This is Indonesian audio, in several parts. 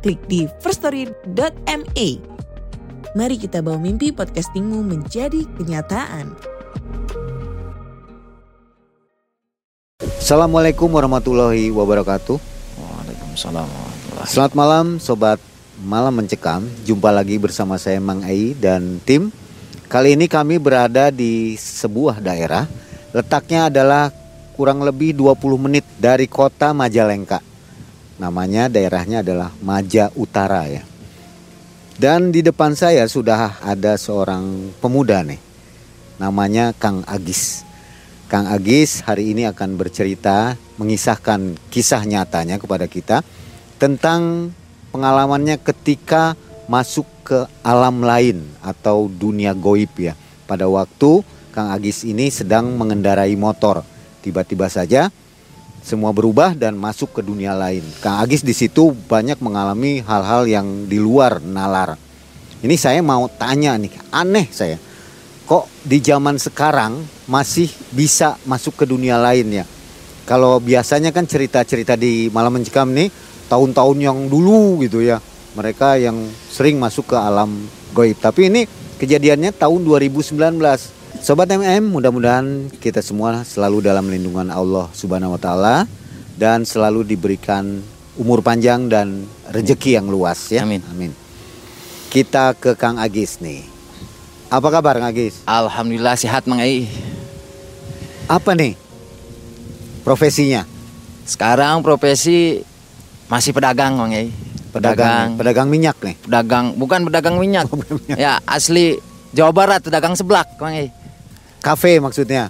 klik di firststory.me. Mari kita bawa mimpi podcastingmu menjadi kenyataan. Assalamualaikum warahmatullahi wabarakatuh. Waalaikumsalam warahmatullahi Selamat malam sobat Malam Mencekam. Jumpa lagi bersama saya Mang Ai dan tim. Kali ini kami berada di sebuah daerah. Letaknya adalah kurang lebih 20 menit dari kota Majalengka. Namanya daerahnya adalah Maja Utara ya. Dan di depan saya sudah ada seorang pemuda nih. Namanya Kang Agis. Kang Agis hari ini akan bercerita mengisahkan kisah nyatanya kepada kita tentang pengalamannya ketika masuk ke alam lain atau dunia goib ya. Pada waktu Kang Agis ini sedang mengendarai motor, tiba-tiba saja semua berubah dan masuk ke dunia lain. Kang Agis di situ banyak mengalami hal-hal yang di luar nalar. Ini saya mau tanya nih, aneh saya. Kok di zaman sekarang masih bisa masuk ke dunia lain ya? Kalau biasanya kan cerita-cerita di Malam Mencekam nih tahun-tahun yang dulu gitu ya. Mereka yang sering masuk ke alam goib. Tapi ini kejadiannya tahun 2019. Sobat MM, mudah-mudahan kita semua selalu dalam lindungan Allah Subhanahu wa taala dan selalu diberikan umur panjang dan rezeki yang luas ya. Amin. Amin. Kita ke Kang Agis nih. Apa kabar Kang Agis? Alhamdulillah sehat Mang Ai. Apa nih profesinya? Sekarang profesi masih pedagang Mang Ai. Pedagang, pedagang minyak nih. Pedagang bukan pedagang minyak. Oh, minyak. Ya asli Jawa Barat pedagang seblak Mang Ai. Kafe maksudnya.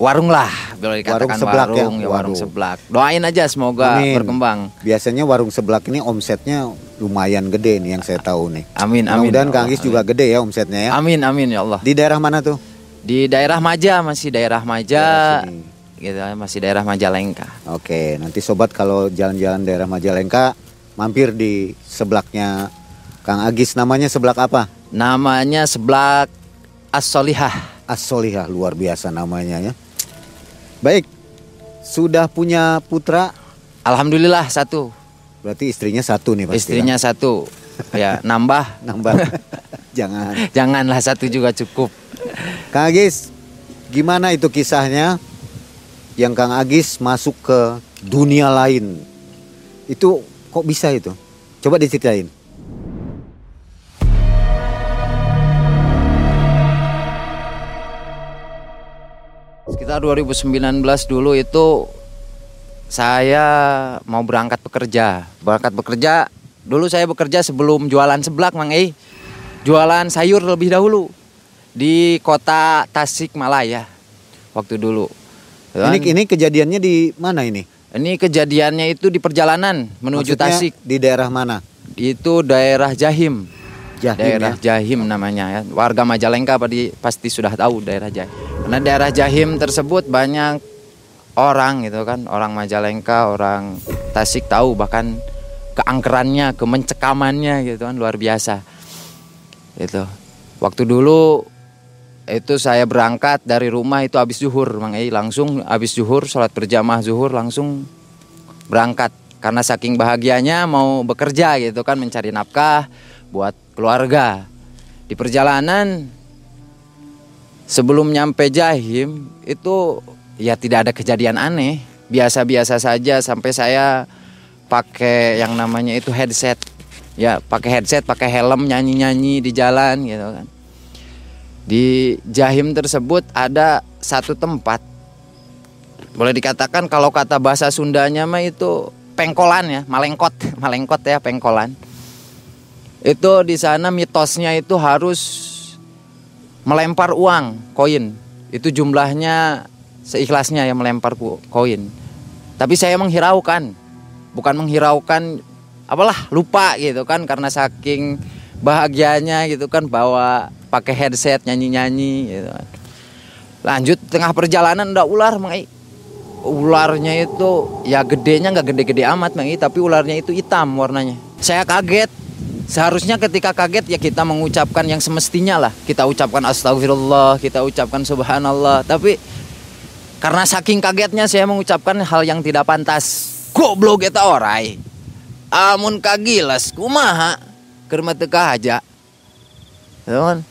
Warung lah, boleh dikatakan Warung seblak ya? warung, ya, warung Waduh. seblak. Doain aja semoga Amin. berkembang. Biasanya warung seblak ini omsetnya lumayan gede nih yang saya tahu nih. Amin amin. Mudah-mudahan ya Kang Agis juga gede ya omsetnya ya. Amin amin ya Allah. Di daerah mana tuh? Di daerah Maja masih daerah Maja. Daerah. Gitu masih daerah Majalengka. Oke, nanti sobat kalau jalan-jalan daerah Majalengka mampir di seblaknya Kang Agis namanya seblak apa? Namanya seblak As-Solihah. As-Solihah luar biasa namanya ya. Baik. Sudah punya putra, Alhamdulillah satu. berarti istrinya satu nih pasti. Istrinya satu. Ya, nambah. nambah. Jangan. Janganlah satu juga cukup. Kang Agis, gimana itu kisahnya yang Kang Agis masuk ke dunia lain? Itu kok bisa itu? Coba diceritain. 2019 dulu itu saya mau berangkat bekerja. Berangkat bekerja, dulu saya bekerja sebelum jualan seblak, Mang Ei. Jualan sayur lebih dahulu di kota Tasikmalaya waktu dulu. Ini ini kejadiannya di mana ini? ini kejadiannya itu di perjalanan menuju Maksudnya Tasik. Di daerah mana? Itu daerah Jahim. Jahim daerah ya? Jahim namanya ya. Warga Majalengka padi- pasti sudah tahu daerah Jahim. Karena daerah Jahim tersebut banyak orang gitu kan, orang Majalengka, orang Tasik tahu bahkan keangkerannya, kemencekamannya gitu kan luar biasa. Itu. Waktu dulu itu saya berangkat dari rumah itu habis zuhur, Mang Ei, langsung habis zuhur sholat berjamaah zuhur langsung berangkat karena saking bahagianya mau bekerja gitu kan mencari nafkah buat keluarga. Di perjalanan sebelum nyampe Jahim itu ya tidak ada kejadian aneh, biasa-biasa saja sampai saya pakai yang namanya itu headset. Ya, pakai headset, pakai helm nyanyi-nyanyi di jalan gitu kan. Di Jahim tersebut ada satu tempat boleh dikatakan kalau kata bahasa Sundanya mah itu pengkolan ya, malengkot, malengkot ya pengkolan. Itu di sana mitosnya itu harus melempar uang, koin. Itu jumlahnya seikhlasnya ya melempar koin. Tapi saya menghiraukan, bukan menghiraukan apalah lupa gitu kan karena saking bahagianya gitu kan bawa pakai headset nyanyi-nyanyi gitu. Lanjut tengah perjalanan udah ular Mang Ai. Ularnya itu ya gedenya nggak gede-gede amat Mang Ai, tapi ularnya itu hitam warnanya. Saya kaget. Seharusnya ketika kaget ya kita mengucapkan yang semestinya lah. Kita ucapkan astagfirullah, kita ucapkan subhanallah. Tapi karena saking kagetnya saya mengucapkan hal yang tidak pantas. Goblok eta orai. Amun kagilas kumaha keur mah teu kahaja. Teman.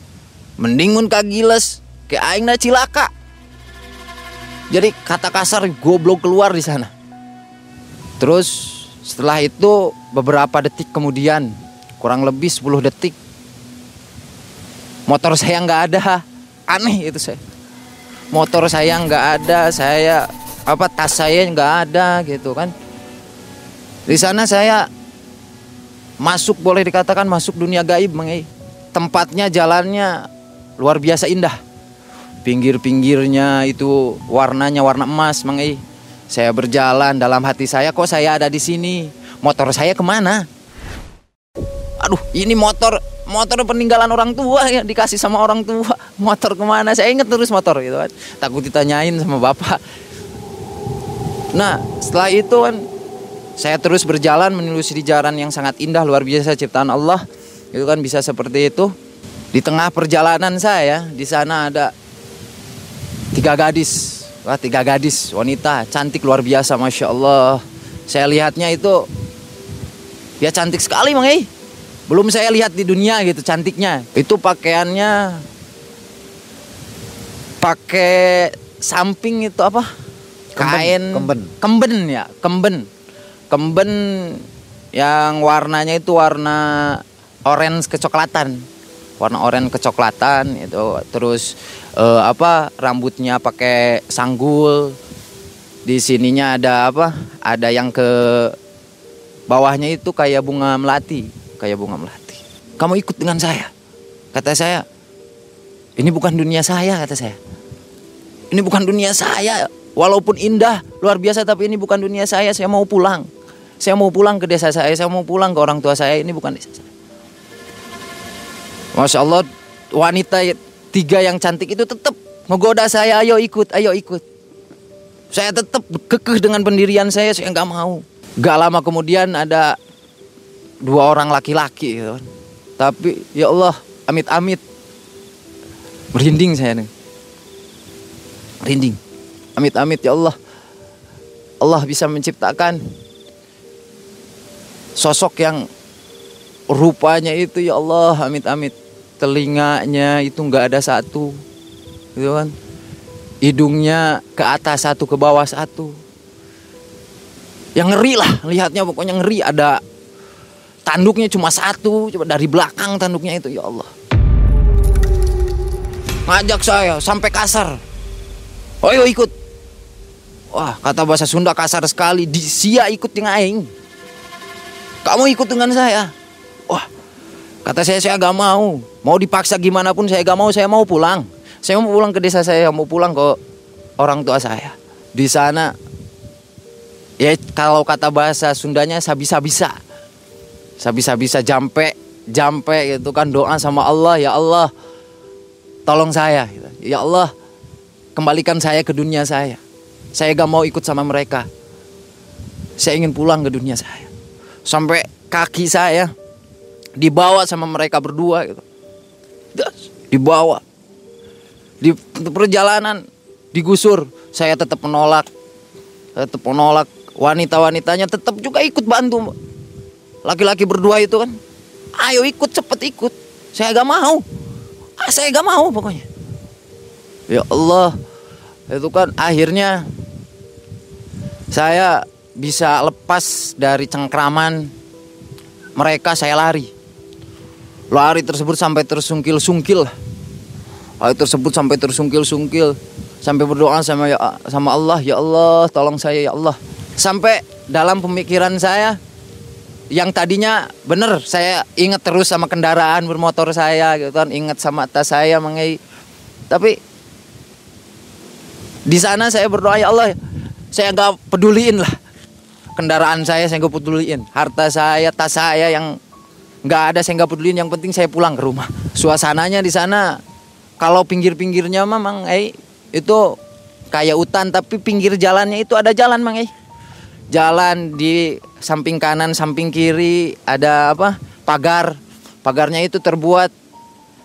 Mending mun kagiles ke aing na cilaka. Jadi kata kasar goblok keluar di sana. Terus setelah itu beberapa detik kemudian kurang lebih 10 detik. Motor saya nggak ada. Aneh itu saya. Motor saya nggak ada saya apa tas saya nggak ada gitu kan. Di sana saya masuk boleh dikatakan masuk dunia gaib mengai tempatnya jalannya luar biasa indah. Pinggir-pinggirnya itu warnanya warna emas mengai saya berjalan dalam hati saya kok saya ada di sini? Motor saya ke mana aduh ini motor motor peninggalan orang tua ya dikasih sama orang tua. Motor ke mana? Saya inget terus motor gitu kan. Takut ditanyain sama bapak. Nah setelah itu kan saya terus berjalan menelusuri jalan yang sangat indah luar biasa ciptaan Allah. Itu kan bisa seperti itu. Di tengah perjalanan saya di sana ada tiga gadis. Wah tiga gadis wanita cantik luar biasa masya Allah. Saya lihatnya itu ya cantik sekali mang eh belum saya lihat di dunia gitu cantiknya. Itu pakaiannya pakai samping itu apa? Kain. kemben. kemben ya kemben. Kemben yang warnanya itu warna orange kecoklatan. Warna orange kecoklatan itu. Terus eh, apa rambutnya pakai sanggul. Di sininya ada apa? Ada yang ke bawahnya itu kayak bunga melati kayak bunga melati. Kamu ikut dengan saya. Kata saya ini bukan dunia saya kata saya. Ini bukan dunia saya. Walaupun indah luar biasa tapi ini bukan dunia saya. Saya mau pulang. Saya mau pulang ke desa saya. Saya mau pulang ke orang tua saya. Ini bukan desa saya. Masya Allah wanita tiga yang cantik itu tetap menggoda saya. Ayo ikut ayo ikut. Saya tetap kekeh dengan pendirian saya. Saya nggak mau. Gak lama kemudian ada dua orang laki-laki gitu kan. tapi ya Allah amit-amit. Merinding saya nih. Merinding. Amit-amit ya Allah. Allah bisa menciptakan sosok yang rupanya itu ya Allah amit-amit. Telinganya itu nggak ada satu gitu kan. Hidungnya ke atas satu ke bawah satu. Yang ngeri lah lihatnya pokoknya ngeri. Ada tanduknya cuma satu coba dari belakang tanduknya itu ya Allah. Ngajak saya sampai kasar. Oh yo ikut. Wah kata bahasa Sunda kasar sekali. Di sia ikut dengan aing. Kamu ikut dengan saya? Wah kata saya saya gak mau. Mau dipaksa gimana pun saya gak mau. Saya mau pulang. Saya mau pulang ke desa saya mau pulang ke orang tua saya. Di sana ya kalau kata bahasa Sundanya sabisa-bisa sabisa-bisa jampe jampe gitu kan doa sama Allah ya Allah tolong saya gitu. ya Allah kembalikan saya ke dunia saya. Saya gak mau ikut sama mereka. Saya ingin pulang ke dunia saya. Sampai kaki saya dibawa sama mereka berdua gitu. Dibawa. Di perjalanan digusur. Saya tetap menolak. Tetap menolak. Wanita-wanitanya tetap juga ikut bantu laki-laki berdua itu kan ayo ikut cepet ikut. Saya gak mau. Ah, saya gak mau pokoknya. Ya Allah itu kan akhirnya saya bisa lepas dari cengkraman mereka saya lari. Lari tersebut sampai tersungkil-sungkil. Lari tersebut sampai tersungkil-sungkil. Sampai berdoa sama ya sama Allah ya Allah tolong saya ya Allah. Sampai dalam pemikiran saya yang tadinya bener saya ingat terus sama kendaraan bermotor saya gitu kan ingat sama tas saya mengai tapi di sana saya berdoa ya Allah saya nggak peduliin lah kendaraan saya saya nggak peduliin. Harta saya tas saya yang nggak ada saya nggak peduliin. Yang penting saya pulang ke rumah. Suasananya di sana kalau pinggir-pinggirnya memang eh itu kayak hutan tapi pinggir jalannya itu ada jalan mang jalan di samping kanan samping kiri ada apa? Pagar. Pagarnya itu terbuat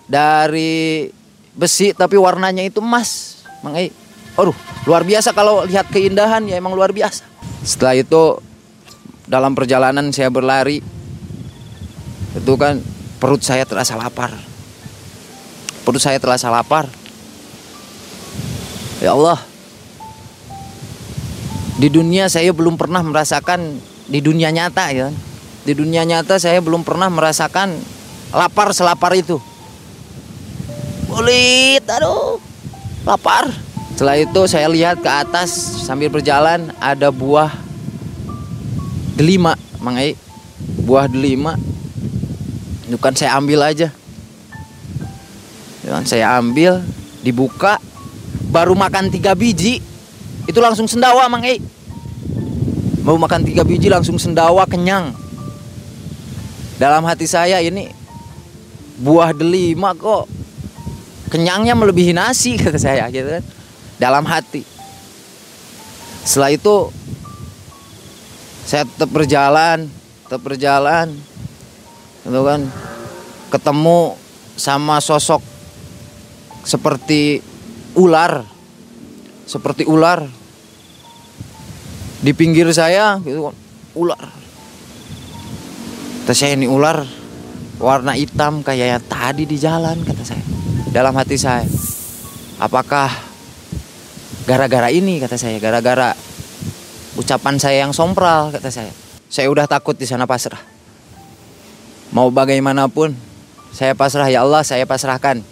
dari besi tapi warnanya itu emas. Mang eh aduh luar biasa kalau lihat keindahan ya emang luar biasa. Setelah itu dalam perjalanan saya berlari itu kan perut saya terasa lapar. Perut saya terasa lapar. Ya Allah di dunia saya belum pernah merasakan di dunia nyata ya. Di dunia nyata saya belum pernah merasakan lapar selapar itu. Kulit aduh lapar. Setelah itu saya lihat ke atas sambil berjalan ada buah delima Mang Ai buah delima. Itu kan saya ambil aja. Ya kan saya ambil dibuka baru makan tiga biji itu langsung sendawa Mang Ai mau makan tiga biji langsung sendawa kenyang. Dalam hati saya ini buah delima kok. Kenyangnya melebihi nasi kata saya gitu kan. Dalam hati. Setelah itu saya tetap berjalan, tetap berjalan, itu kan. Ketemu sama sosok seperti ular, seperti ular. Di pinggir saya, gitu kan ular. Kata saya ini ular warna hitam kayak yang tadi di jalan kata saya. Dalam hati saya apakah gara-gara ini kata saya gara-gara ucapan saya yang sompral kata saya. Saya udah takut di sana pasrah. Mau bagaimanapun saya pasrah ya Allah saya pasrahkan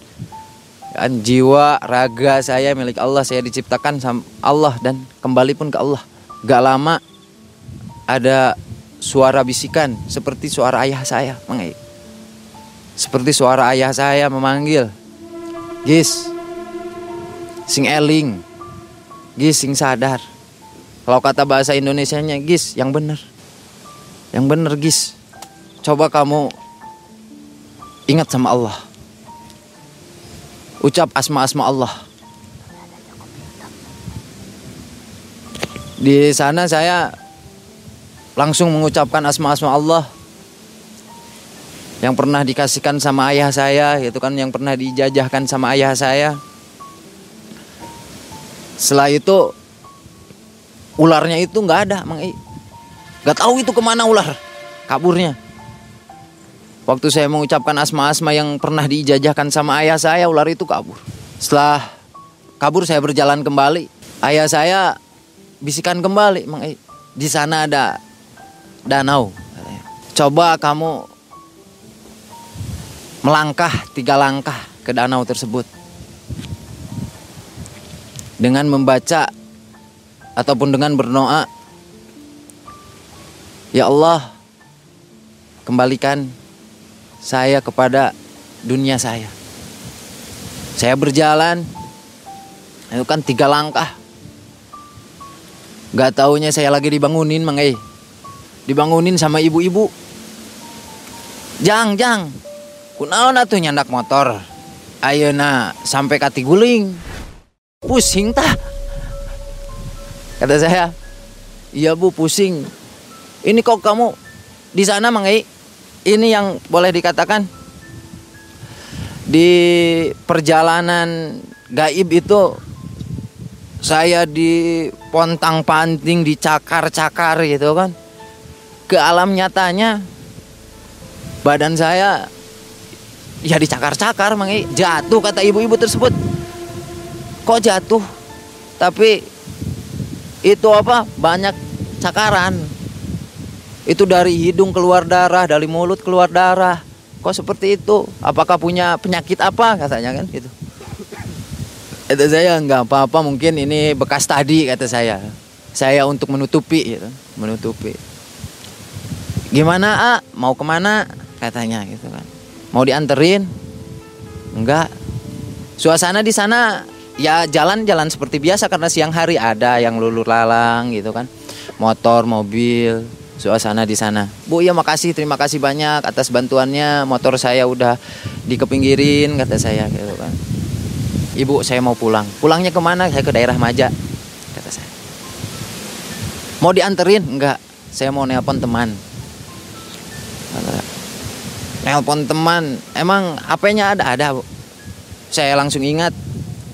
jiwa raga saya milik Allah saya diciptakan sama Allah dan kembali pun ke Allah gak lama ada suara bisikan seperti suara ayah saya mengai seperti suara ayah saya memanggil Gis sing eling Gis sing sadar. Kalau kata bahasa Indonesianya Gis yang benar. Yang benar Gis. Coba kamu ingat sama Allah. Ucap asma-asma Allah. Di sana saya langsung mengucapkan asma-asma Allah yang pernah dikasihkan sama ayah saya, itu kan yang pernah dijajahkan sama ayah saya. Setelah itu ularnya itu nggak ada, Mang tahu itu ke mana ular, kaburnya. Waktu saya mengucapkan asma-asma yang pernah diijajahkan sama ayah saya, ular itu kabur. Setelah kabur saya berjalan kembali. Ayah saya bisikan kembali, Mang I. Di sana ada danau. Coba kamu melangkah tiga langkah ke danau tersebut dengan membaca ataupun dengan berdoa Ya Allah kembalikan saya kepada dunia saya. Saya berjalan itu kan tiga langkah. Gak taunya saya lagi dibangunin mang eh. Dibangunin sama ibu-ibu. Jang, jang. Kunaon atuh nyandak motor? Ayeuna sampai kati guling pusing tah kata saya. Iya bu pusing. Ini kok kamu di sana mangai ini yang boleh dikatakan di perjalanan gaib itu saya di pontang panting dicakar-cakar gitu kan. Ke alam nyatanya badan saya ya dicakar-cakar mangai jatuh kata ibu-ibu tersebut. Kok jatuh? Tapi itu apa? Banyak cakaran itu dari hidung keluar darah dari mulut keluar darah. Kok seperti itu? Apakah punya penyakit apa katanya kan gitu. Itu saya nggak apa-apa mungkin ini bekas tadi kata saya. Saya untuk menutupi gitu. Menutupi. Gimana ah mau ke mana? katanya gitu kan. Mau dianterin? Enggak. Suasana di sana ya jalan-jalan seperti biasa karena siang hari ada yang lulur lalang gitu kan. Motor, mobil, suasana di sana. Bu, ya makasih, terima kasih banyak atas bantuannya. Motor saya udah dikepinggirin, kata saya gitu kan. Ibu, saya mau pulang. Pulangnya ke mana? Saya ke daerah Maja, kata saya. Mau dianterin? Enggak, saya mau nelpon teman. Nelpon teman, emang HP-nya ada? Ada, Bu. Saya langsung ingat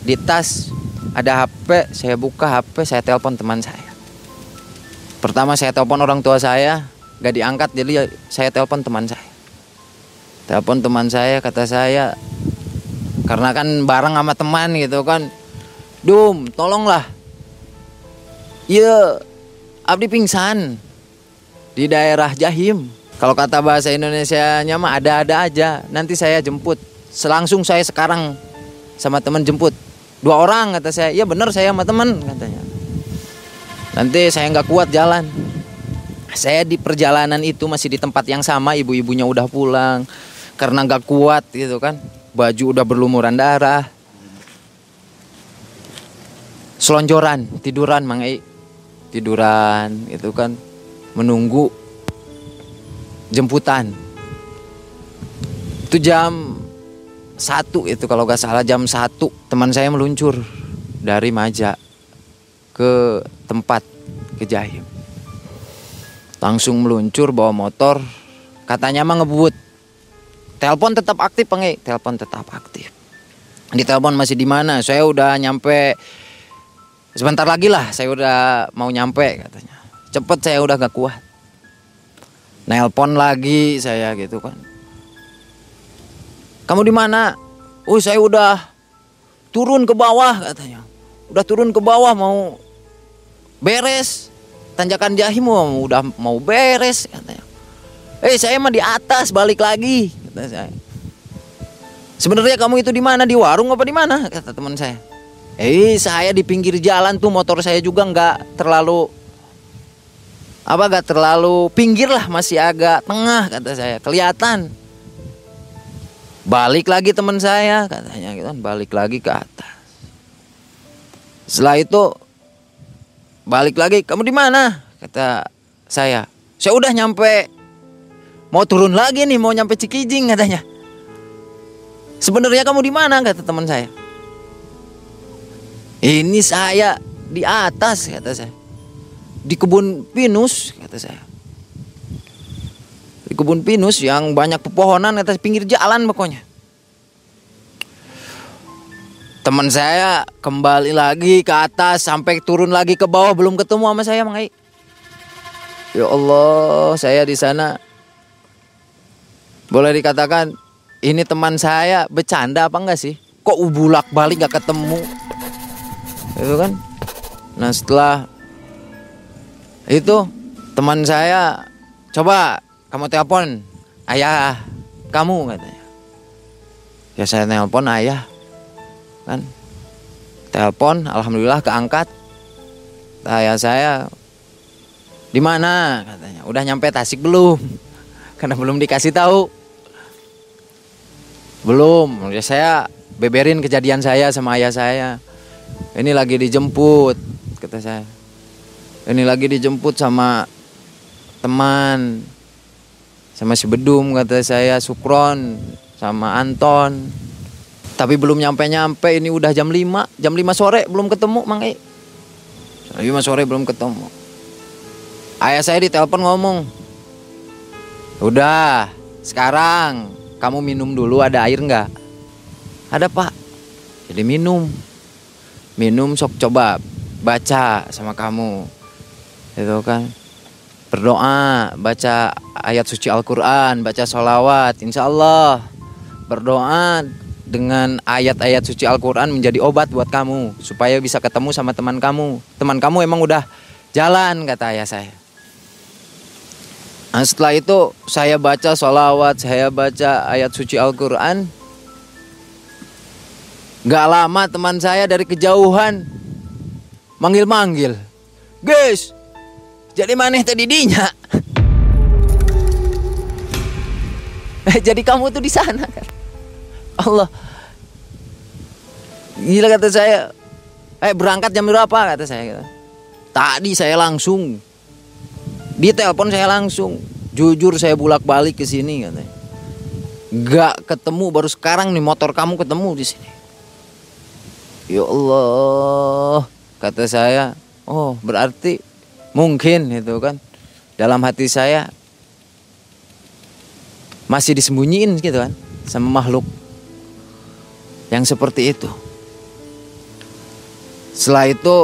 di tas ada HP, saya buka HP, saya telepon teman saya. Pertama saya telepon orang tua saya, gak diangkat, jadi saya telepon teman saya. Telepon teman saya, kata saya, karena kan bareng sama teman gitu kan, Dum, tolonglah. Iya, Abdi pingsan di daerah Jahim. Kalau kata bahasa Indonesia-nya mah ada-ada aja. Nanti saya jemput. Selangsung saya sekarang sama teman jemput. Dua orang kata saya. Iya bener saya sama teman katanya. Nanti saya nggak kuat jalan. Saya di perjalanan itu masih di tempat yang sama. Ibu-ibunya udah pulang karena nggak kuat gitu kan. Baju udah berlumuran darah. Selonjoran, tiduran Mang Ei. Tiduran itu kan menunggu jemputan itu jam satu itu kalau gak salah jam satu teman saya meluncur dari Maja ke tempat ke Jahim langsung meluncur bawa motor katanya mah ngebut. Telepon tetap aktif pengen telepon tetap aktif. Di telepon masih di mana? Saya udah nyampe. Sebentar lagi lah saya udah mau nyampe katanya. Cepet saya udah gak kuat. Nelpon lagi saya gitu kan. Kamu di mana? Oh saya udah turun ke bawah katanya. Udah turun ke bawah mau beres. Tanjakan jahim udah mau beres katanya. Eh saya mah di atas balik lagi kata saya. Sebenarnya kamu itu di mana? Di warung apa di mana? Kata teman saya. Eh saya di pinggir jalan tuh motor saya juga nggak terlalu apa gak terlalu pinggir lah masih agak tengah kata saya. Kelihatan. Balik lagi teman saya katanya gitu kan. Balik lagi ke atas. Setelah itu balik lagi kamu di mana? kata saya. Saya udah nyampe. Mau turun lagi nih mau nyampe Cikijing katanya. Sebenarnya kamu di mana? kata teman saya. Ini saya di atas kata saya. Di kebun pinus kata saya. Di kebun pinus yang banyak pepohonan atas pinggir jalan pokoknya teman saya kembali lagi ke atas sampai turun lagi ke bawah belum ketemu sama saya Mang Ai. Ya Allah, saya di sana boleh dikatakan ini teman saya bercanda apa enggak sih? Kok ubulak balik gak ketemu? Itu kan. Nah setelah itu teman saya coba kamu telepon ayah kamu katanya ya saya telepon ayah kan. Telepon alhamdulillah keangkat. Ayah saya di mana? Katanya. Udah nyampe Tasik belum? Karena belum dikasih tahu. Belum. Ya saya beberin kejadian saya sama ayah saya. Ini lagi dijemput kata saya. Ini lagi dijemput sama teman sama si Bedum kata saya. Sukron sama Anton tapi belum nyampe-nyampe ini udah jam 5 jam 5 sore belum ketemu Mang E jam 5 sore belum ketemu. Ayah saya ditelepon ngomong udah sekarang kamu minum dulu ada air nggak? Ada pak. Jadi minum. Minum sok coba baca sama kamu. Itu kan. Berdoa baca ayat suci Al-Quran baca sholawat insya Allah. Berdoa dengan ayat-ayat suci Al-Quran menjadi obat buat kamu supaya bisa ketemu sama teman kamu teman kamu emang udah jalan kata ayah saya nah, setelah itu saya baca sholawat saya baca ayat suci Al-Quran Gak lama teman saya dari kejauhan manggil-manggil guys jadi maneh tadi dinya. Jadi kamu tuh di sana kan. Allah. Gila kata saya. Eh berangkat jam berapa kata saya. Tadi saya langsung Di telepon saya langsung, jujur saya bolak-balik ke sini katanya. Gak ketemu baru sekarang nih motor kamu ketemu di sini. Ya Allah, kata saya, oh berarti mungkin itu kan dalam hati saya masih disembunyiin gitu kan sama makhluk yang seperti itu. Setelah itu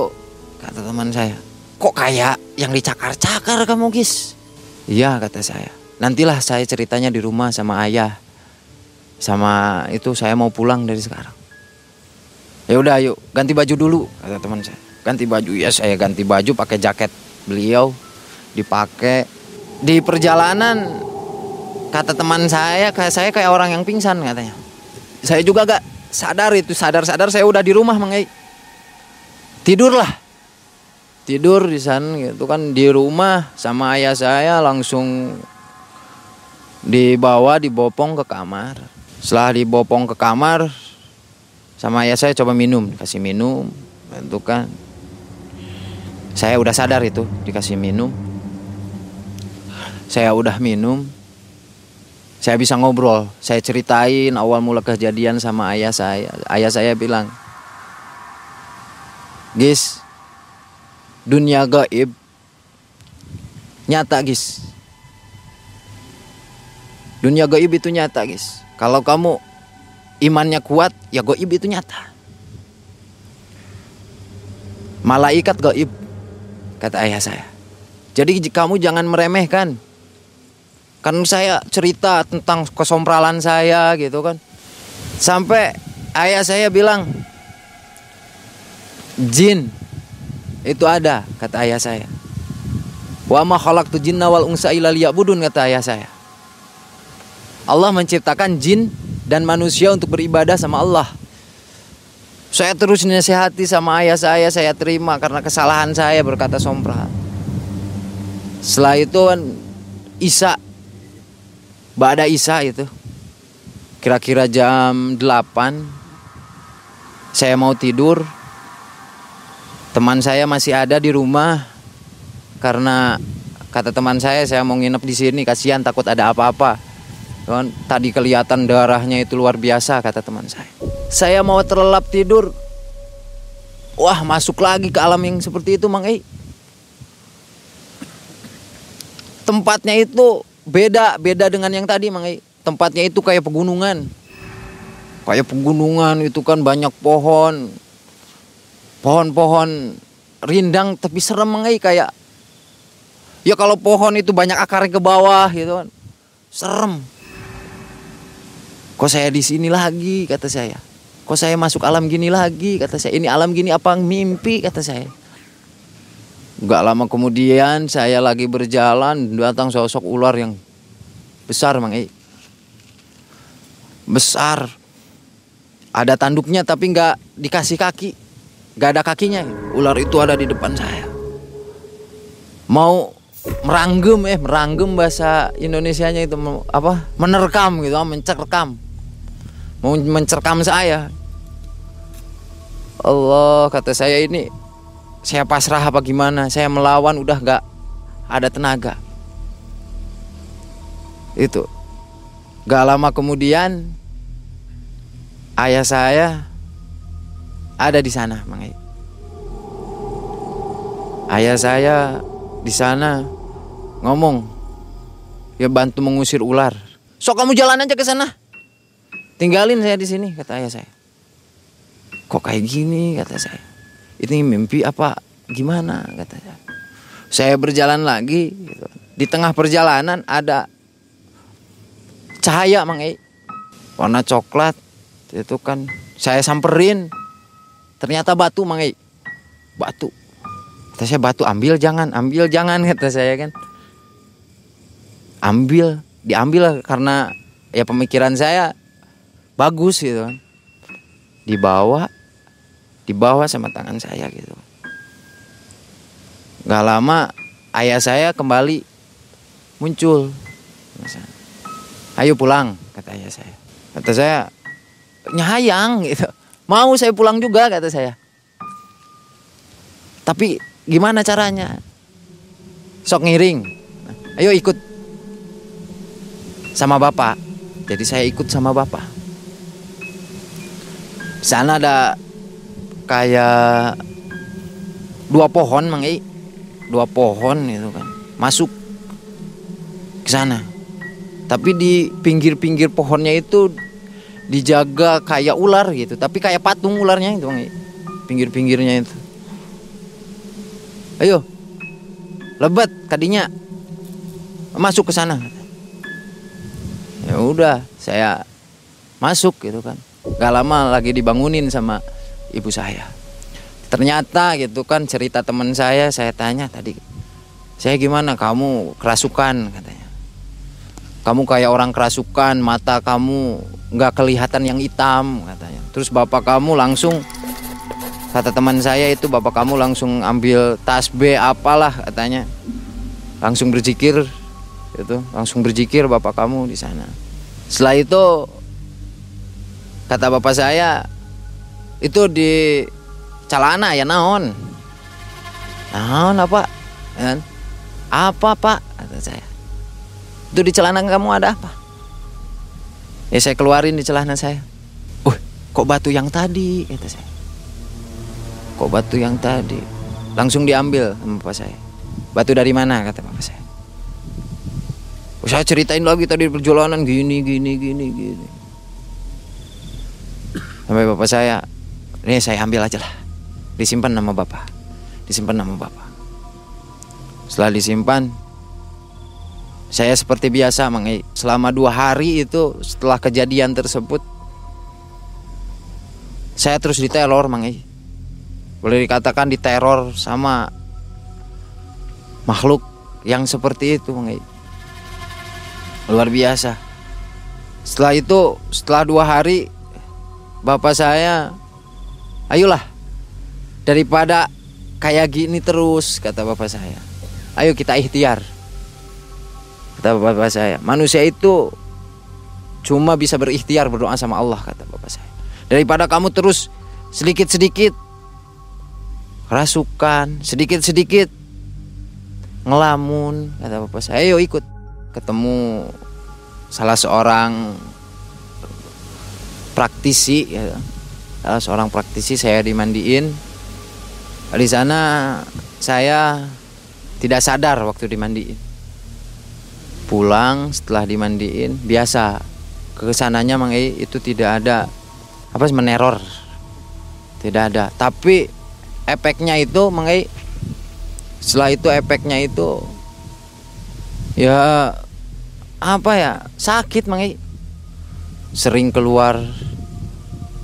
kata teman saya, kok kayak yang dicakar-cakar kamu gis? Iya kata saya. Nantilah saya ceritanya di rumah sama ayah. Sama itu saya mau pulang dari sekarang. Ya udah yuk ganti baju dulu kata teman saya. Ganti baju ya saya ganti baju pakai jaket beliau dipakai di perjalanan kata teman saya kayak saya kayak orang yang pingsan katanya. Saya juga gak sadar itu sadar-sadar saya udah di rumah mengai tidurlah. Tidur di sana gitu kan di rumah sama ayah saya langsung dibawa dibopong ke kamar. Setelah dibopong ke kamar sama ayah saya coba minum kasih minum itu kan. Saya udah sadar itu dikasih minum. Saya udah minum saya bisa ngobrol saya ceritain awal mula kejadian sama ayah saya ayah saya bilang guys dunia gaib nyata guys dunia gaib itu nyata guys kalau kamu imannya kuat, ya goib itu nyata. Malaikat goib, kata ayah saya. Jadi kamu jangan meremehkan. Kan saya cerita tentang kesompralan saya gitu kan. Sampai ayah saya bilang, jin itu ada, kata ayah saya. Wa ma khalaqtu jinna wal unsa illa liya'budun kata ayah saya. Allah menciptakan jin dan manusia untuk beribadah sama Allah. Saya terus nasihati sama ayah saya, saya terima karena kesalahan saya berkata sompra. Setelah itu kan Isa, Bada Isa itu, kira-kira jam 8, saya mau tidur, teman saya masih ada di rumah, karena kata teman saya saya mau nginep di sini, kasihan takut ada apa-apa. Kan tadi kelihatan darahnya itu luar biasa kata teman saya. Saya mau terlelap tidur. Wah, masuk lagi ke alam yang seperti itu, Mang Ei. Tempatnya itu beda, beda dengan yang tadi, Mang. Tempatnya itu kayak pegunungan. Kayak pegunungan itu kan banyak pohon. Pohon-pohon rindang tapi serem, Mang kayak Ya kalau pohon itu banyak akarnya ke bawah gitu kan. Serem Kok saya di sini lagi kata saya. Kok saya masuk alam gini lagi kata saya. Ini alam gini apa mimpi kata saya. Gak lama kemudian saya lagi berjalan datang sosok ular yang besar Mang E. Besar. Ada tanduknya tapi nggak dikasih kaki. Gak ada kakinya. Ular itu ada di depan saya. Mau meranggem eh meranggem bahasa Indonesianya itu apa menerkam gitu mencerkam mau mencerkam saya Allah kata saya ini saya pasrah apa gimana? Saya melawan udah gak ada tenaga. Itu. Gak lama kemudian ayah saya ada di sana Mang ayah saya di sana ngomong ya bantu mengusir ular. Sok kamu jalan aja ke sana. Tinggalin saya di sini kata ayah saya. Kok kayak gini? kata saya ini mimpi apa gimana kata saya saya berjalan lagi gitu. di tengah perjalanan ada cahaya mang e. warna coklat itu kan saya samperin ternyata batu mang e. batu kata saya batu ambil jangan ambil jangan kata saya kan ambil diambil karena ya pemikiran saya bagus gitu kan dibawa dibawa sama tangan saya gitu. Nggak lama ayah saya kembali muncul. Ayo pulang kata ayah saya. Kata saya nyayang gitu. Mau saya pulang juga kata saya. Tapi gimana caranya? Sok ngiring. Ayo ikut sama bapak. Jadi saya ikut sama bapak. Di sana ada kayak dua pohon mang dua pohon itu kan. Masuk ke sana. Tapi di pinggir-pinggir pohonnya itu dijaga kayak ular gitu. Tapi kayak patung ularnya itu mang pinggir-pinggirnya itu. Ayo. Lebat tadinya. Masuk ke sana. Ya udah saya masuk gitu kan. Gak lama lagi dibangunin sama ibu saya. Ternyata gitu kan cerita teman saya saya tanya tadi saya gimana? Kamu kerasukan katanya. Kamu kayak orang kerasukan mata kamu nggak kelihatan yang hitam katanya. Terus bapak kamu langsung kata teman saya itu bapak kamu langsung ambil tasbih apalah katanya. Langsung berzikir itu langsung berzikir bapak kamu di sana. Setelah itu kata bapak saya itu di calana ya naon? Naon apa? Kan? Apa pak? Kata saya. Itu di celana kamu ada apa? Ya saya keluarin di celana saya. Uh kok batu yang tadi? Kata saya. Kok batu yang tadi? Langsung diambil sama bapak saya. Batu dari mana? Kata bapak saya. Oh, saya ceritain lagi tadi perjalanan gini gini gini gini. Sampai bapak saya ini saya ambil aja lah. Disimpan nama bapak. Disimpan nama bapak. Setelah disimpan saya seperti biasa selama dua hari itu setelah kejadian tersebut saya terus diteror Mang boleh dikatakan diteror sama makhluk yang seperti itu Mang luar biasa. Setelah itu setelah dua hari bapak saya ayolah daripada kayak gini terus kata bapak saya. Ayo kita ikhtiar kata bapak saya. Manusia itu cuma bisa berikhtiar berdoa sama Allah kata bapak saya. Daripada kamu terus sedikit-sedikit rasukan sedikit-sedikit ngelamun kata bapak saya. Ayo ikut ketemu salah seorang praktisi ya. Salah seorang praktisi saya dimandiin. Di sana saya tidak sadar waktu dimandiin. Pulang setelah dimandiin biasa. Ke sananya mang itu tidak ada apa meneror. Tidak ada. Tapi efeknya itu mang setelah itu efeknya itu ya apa ya sakit mang sering keluar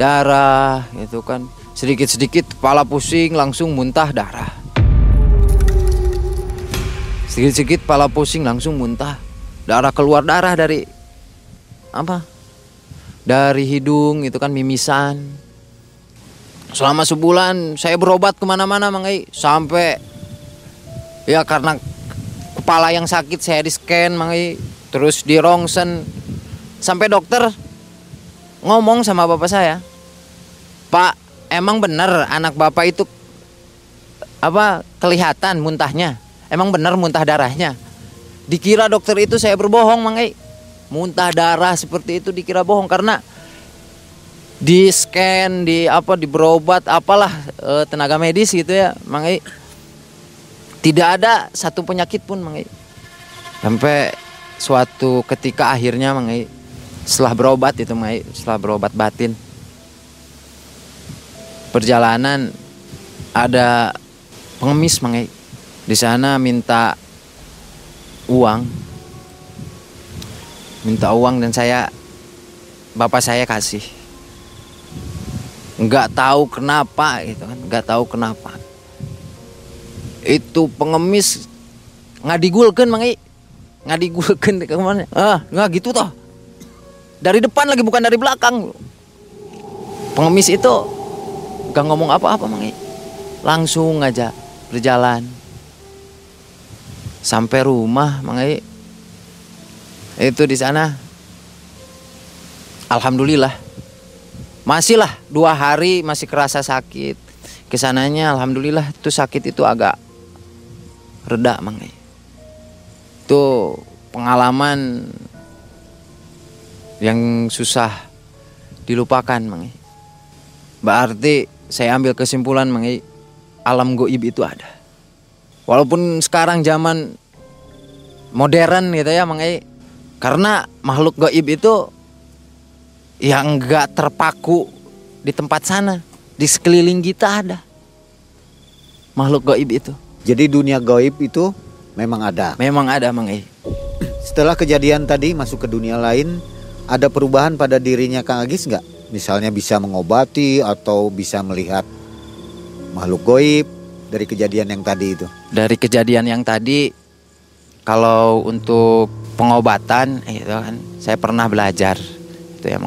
darah gitu kan. Sedikit-sedikit kepala pusing langsung muntah darah. Sedikit-sedikit kepala pusing langsung muntah darah. Keluar darah dari apa? Dari hidung itu kan mimisan. Selama sebulan saya berobat ke mana-mana Mang Ei. sampai ya karena kepala yang sakit saya di scan Mang Ei. terus di rongsen. Sampai dokter ngomong sama bapak saya Pak emang benar anak bapak itu apa kelihatan muntahnya? Emang benar muntah darahnya? Dikira dokter itu saya berbohong Mang muntah darah seperti itu dikira bohong karena di scan di apa di berobat apalah e, tenaga medis gitu ya Mang tidak ada satu penyakit pun Mang sampai suatu ketika akhirnya Mang setelah berobat itu Mang setelah berobat batin perjalanan ada pengemis Mang Ei. di sana minta uang. Minta uang dan saya bapak saya kasih. Nggak tahu kenapa gitu kan nggak tahu kenapa. Itu pengemis ngadigulkan mang I ngadigulkan ke mana? Ah nggak gitu toh. Dari depan lagi bukan dari belakang. Pengemis itu gak ngomong apa-apa mang langsung aja berjalan. Sampai rumah mang itu di sana. Alhamdulillah. Masih lah dua hari masih kerasa sakit. Ke sananya alhamdulillah itu sakit itu agak reda mang itu pengalaman yang susah dilupakan Mang. Berarti saya ambil kesimpulan Mang I, alam goib itu ada. Walaupun sekarang zaman modern gitu ya Mang I, karena makhluk goib itu yang enggak terpaku di tempat sana, di sekeliling kita ada. Makhluk goib itu Jadi dunia gaib itu memang ada. memang ada Mang I. Setelah kejadian tadi masuk ke dunia lain, ada perubahan pada dirinya Kang Agis nggak? Misalnya bisa mengobati atau bisa melihat makhluk goib dari kejadian yang tadi itu. dari kejadian yang tadi kalau untuk pengobatan eh, itu kan saya pernah belajar itu ya.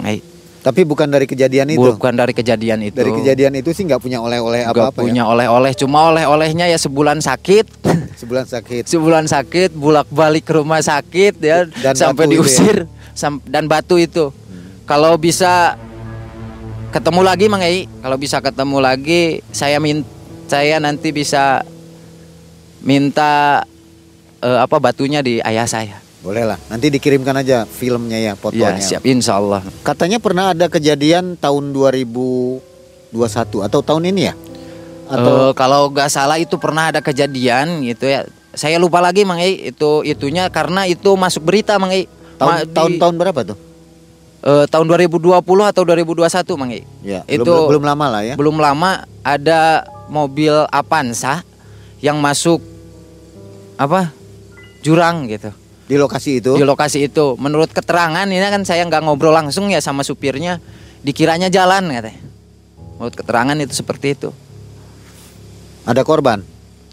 Tapi bukan dari kejadian itu. bukan dari kejadian itu Dari kejadian itu sih nggak punya oleh-oleh Nggak apa-apa punya oleh-oleh cuma oleh-olehnya ya sebulan sakit ya. Sebulan sakit. sebulan sakit bulak balik ke rumah sakit ya Dan sampai ya? diusir Sam- dan batu itu kalau bisa ketemu lagi Mang Ai, kalau bisa ketemu lagi saya min saya nanti bisa minta eh, apa batunya di ayah saya Boleh lah. Nanti dikirimkan aja filmnya ya, ya fotonya. siap insya Allah Katanya pernah ada kejadian tahun 2021 atau tahun ini ya? Atau Eh, kalau nggak salah itu pernah ada kejadian gitu ya. Saya lupa lagi Mang Ei, itu itunya karena itu masuk berita Mang Ei. Ma- tahun di- tahun tahun berapa tuh? Eh, tahun 2020 atau 2021 Mang Ei. Ya, Itu- belum belum lama lah ya. Belum lama ada mobil Avanza yang masuk apa? jurang gitu. Di lokasi itu. Di lokasi itu. Menurut keterangan ini kan saya nggak ngobrol langsung ya sama supirnya, dikiranya jalan katanya. Menurut keterangan itu seperti itu. Ada korban.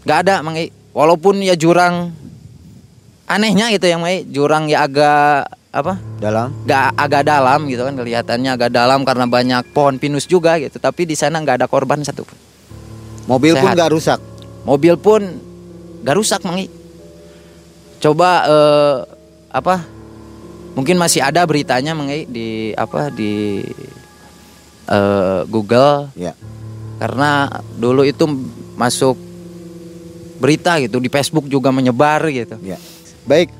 nggak ada Mang I. Walaupun ya jurang anehnya gitu yang Mang I. jurang ya agak apa? Dalam. nggak agak dalam gitu kan kelihatannya agak dalam karena banyak pohon pinus juga gitu. Tapi di sana nggak ada korban satu pun. Mobil pun Sehat. nggak rusak. Mobil pun nggak rusak Mang I. Coba eh, apa? Mungkin masih ada beritanya Mang I, di apa di eh, Google Ya. karena dulu itu masuk berita gitu di Facebook juga menyebar gitu. Ya. Baik.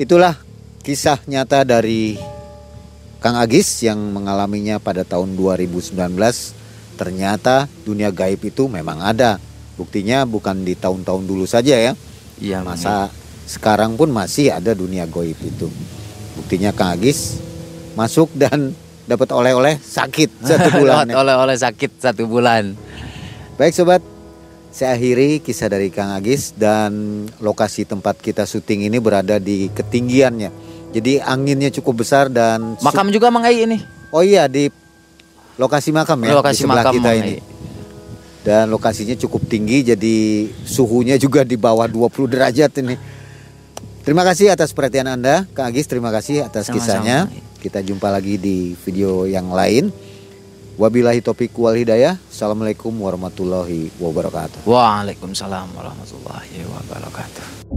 Itulah kisah nyata dari Kang Agis yang mengalaminya pada tahun 2019. Ternyata dunia gaib itu memang ada. Buktinya bukan di tahun-tahun dulu saja ya. Iya, Masa sekarang pun masih ada dunia gaib itu. Buktinya Kang Agis masuk dan dapat oleh-oleh sakit satu bulan. ya. oleh-oleh sakit satu bulan. Baik sobat, saya akhiri kisah dari Kang Agis dan lokasi tempat kita syuting ini berada di ketinggiannya. Jadi anginnya cukup besar dan Makam juga Mang Ai ini. Oh iya di lokasi makam ya Lokasi di sebelah makam kita ini. Dan lokasinya cukup tinggi jadi suhunya juga di bawah 20 derajat ini. Terima kasih atas perhatian Anda, Kang Agis. Terima kasih atas Sama-sama, kisahnya. Kita jumpa lagi di video yang lain. Wabillahi taufiq wal hidayah. Assalamualaikum warahmatullahi wabarakatuh. Waalaikumsalam warahmatullahi wabarakatuh.